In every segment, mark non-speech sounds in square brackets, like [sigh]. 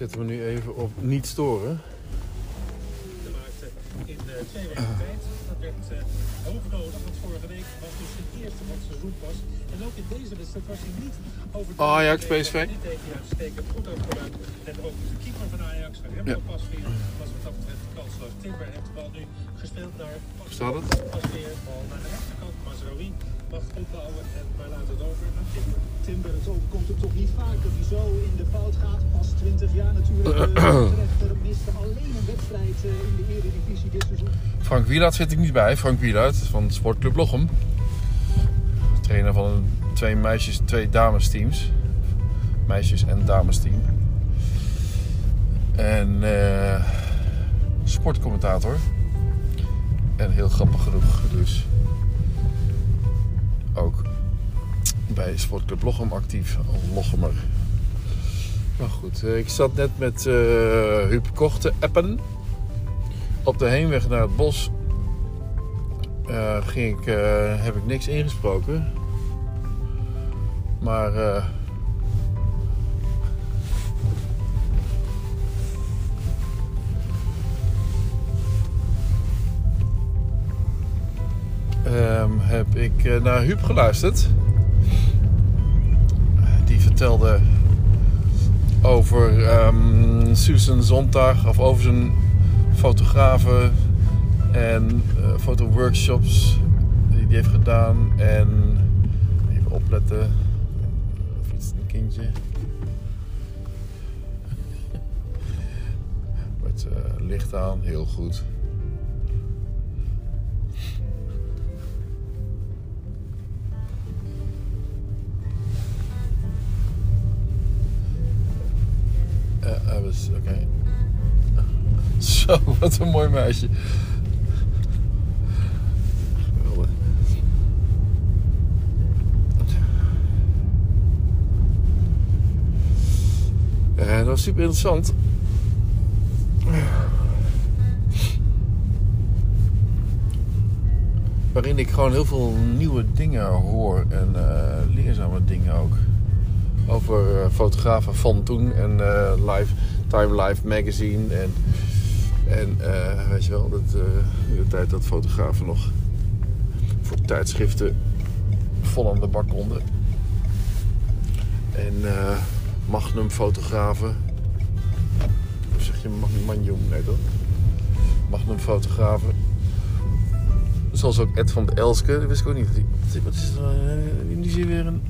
zetten we nu even op niet storen. gemaakt in eh, twee weken tijd. Dat werd uh, hoognodig, want vorige week was dus de eerste van het seizoen pas. En ook in deze wedstrijd was hij niet over Ajax, PSV. Hij uitstekend goed uitgeruimd. En ook de keeper van Ajax, Remco Ja. Pasveer, was wat dat betreft kansloos. Timber heeft de bal nu gespeeld naar Staat het? Pasveer. Bal naar de rechterkant. Mazraoui mag opbouwen en maar laat het over naar Timber. Timber, het komt het toch niet vaker die zo in de fout gaat. Pas 20 jaar natuurlijk. [clears throat] De rechter miste alleen een wedstrijd eh, in de Eredivisie dit seizoen. Frank Wieland zit ik niet bij. Frank Wieland van Sportclub Lochem. Trainer van een twee meisjes, twee damesteams. Meisjes- en damesteam. En eh, sportcommentator. En heel grappig genoeg dus. Bij Sportclub Lochem actief. Lochemer. Maar goed, eh, ik zat net met eh Huub Koch te appen. Op de heenweg naar het bos eh, ging ik, heb ik niks ingesproken. Maar eh, ehm, heb ik naar Huub geluisterd. Over ehm, Susan Zondag of over zijn fotografen en eh, fotoworkshops die hij heeft gedaan. En even opletten. Of iets een kindje. [laughs] Met eh, licht aan, heel goed. Was oké. [laughs] Zo, wat een mooi meisje. Ja, dat was super interessant. Waarin ik gewoon heel veel nieuwe dingen hoor en eh, leerzame dingen ook. Over eh, fotografen van toen en eh, live, Time Life Magazine. En, en eh, weet je wel, dat, eh, in de tijd dat fotografen nog voor tijdschriften vol aan de bak konden. En eh, Magnum fotografen. Of zeg je Mag- Magnum? Nee toch? Magnum fotografen. Zoals ook Ed van de Elske. Dat wist ik ook niet. Wat is er? eh, Nu zie je weer een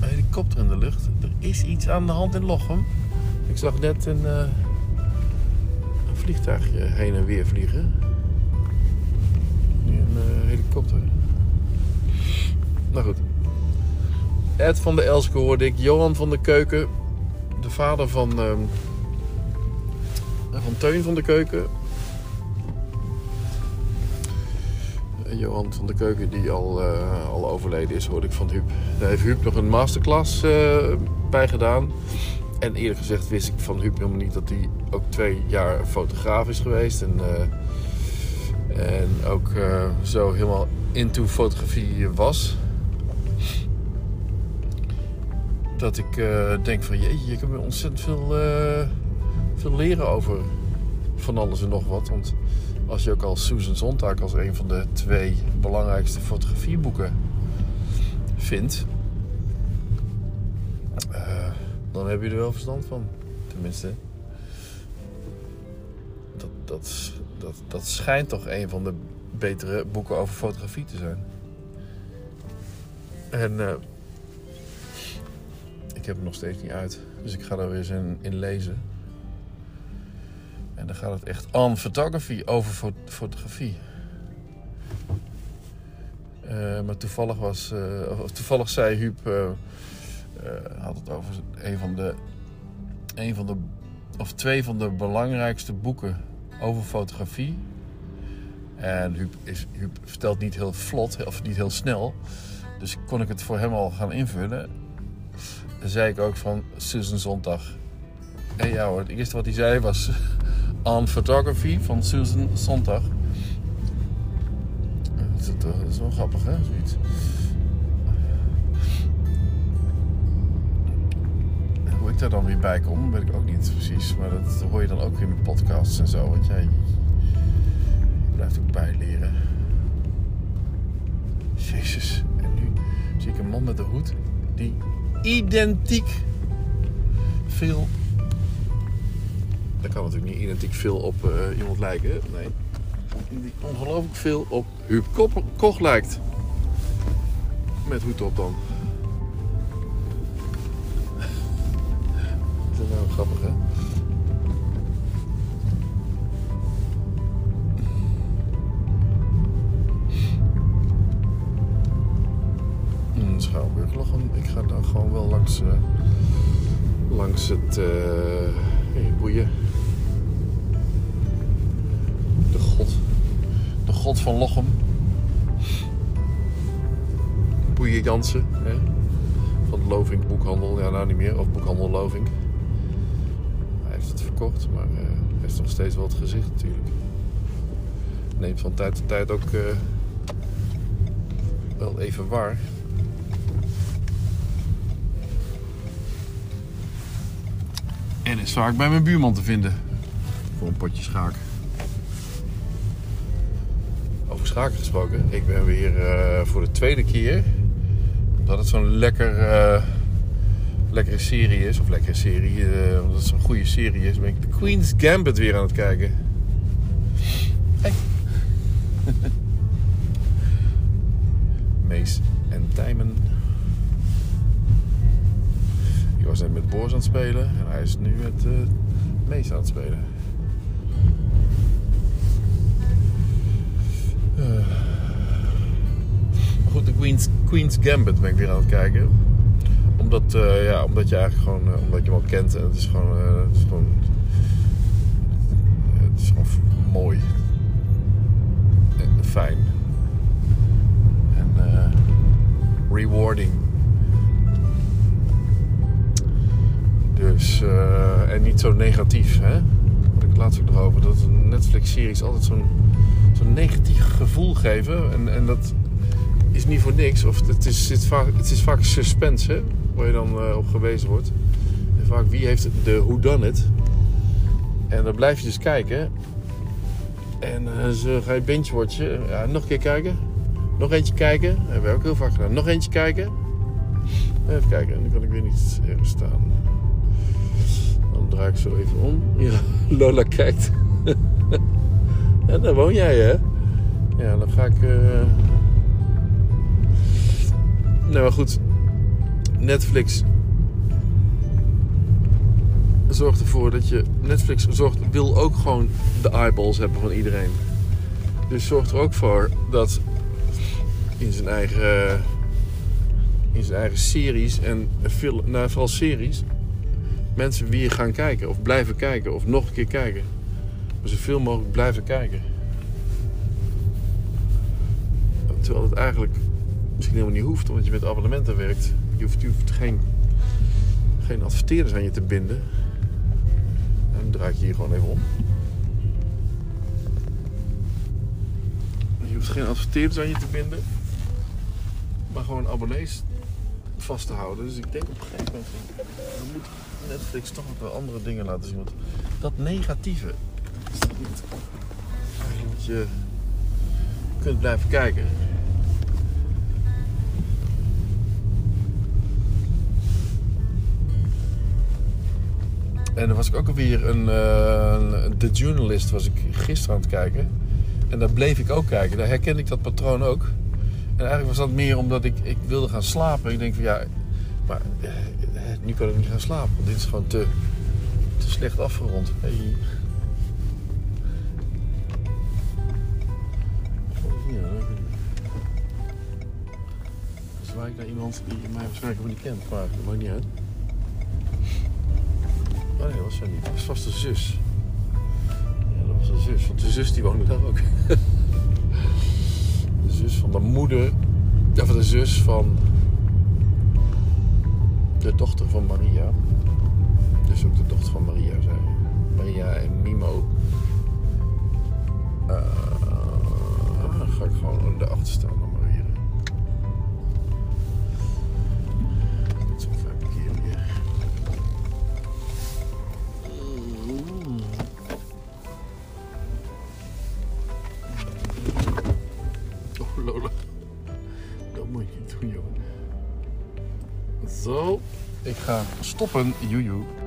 helikopter in de lucht. Er is iets aan de hand in Lochem. Ik zag net een, een vliegtuigje heen en weer vliegen. Nu een eh, helikopter. Nou goed. Ed van de Elske hoorde ik. Johan van de Keuken. De vader van, ehm, van Teun van de Keuken. Eh, Johan van de Keuken, die al, al overleden is, hoorde ik van Huub. Daar heeft Huub nog een masterclass bij gedaan. En eerlijk gezegd wist ik van Huub helemaal niet dat hij ook twee jaar fotograaf is geweest. En, eh, en ook eh, zo helemaal into fotografie was. Dat ik eh, denk van jeetje, ik heb ontzettend veel, veel leren over van alles en nog wat. Want als je ook al Susan Sontag als een van de twee belangrijkste fotografieboeken vindt, dan heb je er wel verstand van. Tenminste, dat, dat, dat, dat schijnt toch een van de betere boeken over fotografie te zijn. En eh, ik heb het nog steeds niet uit, dus ik ga daar weer eens in, lezen. En dan gaat het echt on photography over fo- fotografie. Eh, maar toevallig was, eh, toevallig zei Huub, had het over een van de, een van de, of twee van de belangrijkste boeken over fotografie. En Huub, is, vertelt niet heel vlot, of niet heel snel. Dus kon ik het voor hem al gaan invullen. Dan zei ik ook van Susan Zondag. En ja hoor, het eerste wat hij zei was [laughs] On Photography van Susan toch- dat is wel grappig, hè? Zoiets. Daar dan weer bij kom, weet ik ook niet precies. Maar dat hoor je dan ook in mijn podcasts en zo. Want jij blijft ook bijleren. Jezus. En nu zie ik een man met een hoed die identiek veel... Dat kan natuurlijk niet identiek veel op eh, iemand lijken. Nee. Die ongelooflijk veel op Huub Koch lijkt. Met hoed op dan. Dat nou grappig, hè? Hmm. Ik ga dan gewoon wel langs, eh, langs het hey, boeien. De god. De god van Lochem. Boeien Jansen. Hè? Van Lovink boekhandel. Ja, nou niet meer. Of boekhandel Lovink. Maar hij heeft nog steeds wel het gezicht natuurlijk. Neemt van tijd tot tijd ook eh, wel even waar. En is vaak bij mijn buurman te vinden. Voor een potje schaak. Over schaken gesproken. Ik ben weer eh, voor de tweede keer. Omdat het zo'n lekker, lekkere serie is. Of lekkere serie. eh, omdat het zo'n goede serie is. Ben ik de Queen's Gambit weer aan het kijken. Hey. [laughs] Mees en Tijmen. Ik was net met Boris aan het spelen. En hij is nu met eh Mees aan het spelen. Eh. Maar goed, de Queen's, Queen's Gambit ben ik weer aan het kijken. Omdat, eh, ja, omdat je eigenlijk gewoon, eh, omdat je hem al kent. En het is gewoon, eh, het is gewoon, het is gewoon mooi. En fijn. En rewarding. Dus, en niet zo negatief, hè? Ik laatst ook nog over. Dat Netflix-series altijd zo'n negatief gevoel geven. En, en dat is niet voor niks. Of het is, vaak, het is vaak suspense, hè? Waar je dan eh, op gewezen wordt. En vaak wie heeft de who done it. En dan blijf je dus kijken. En eh, zo ga je binge-watchen. Ja, nog een keer kijken. Nog eentje kijken. Dat hebben we ook heel vaak gedaan. Nog eentje kijken. Even kijken. En dan kan ik weer niet ergens staan. Dan draai ik zo even om. Ja, [laughs] Lola kijkt. [laughs] en daar woon jij, hè? Ja, dan ga ik... Nou, maar goed. Netflix zorgt ervoor dat je... Netflix zorgt, wil ook gewoon de eyeballs hebben van iedereen. Dus zorgt er ook voor dat in zijn eigen, in zijn eigen series en film, nou, vooral series, mensen weer gaan kijken of blijven kijken of nog een keer kijken. Maar zoveel mogelijk blijven kijken. Terwijl het eigenlijk misschien helemaal niet hoeft, omdat je met abonnementen werkt. Je hoeft, geen, geen adverteerders aan je te binden. En dan draai je hier gewoon even om. Je hoeft geen adverteerders aan je te binden. Maar gewoon abonnees vast te houden. Dus ik denk op een gegeven moment... Dan moet Netflix toch ook wel andere dingen laten zien. Dat negatieve... Is dat niet... Dat je kunt blijven kijken. En dan was ik ook alweer een, eh, The Journalist was ik gisteren aan het kijken. En daar bleef ik ook kijken. Daar herkende ik dat patroon ook. En eigenlijk was dat meer omdat ik, ik wilde gaan slapen. Ik denk van ja, maar eh, eh, nu kan ik niet gaan slapen. Want dit is gewoon te, te slecht afgerond. Hey. Ja, dat weet ik. Naar iemand die mij waarschijnlijk niet kent. Maar dat maakt niet uit. Oh nee, dat was zij niet. Dat was vast de zus. Ja, dat was de zus. Want de zus die woonde daar ook. [laughs] De zus van de moeder. Ja, van de zus van de dochter van Maria. Dus ook de dochter van Maria, zei Maria en Mimo. Dan ga ik gewoon erachter staan ga stoppen, joejoe.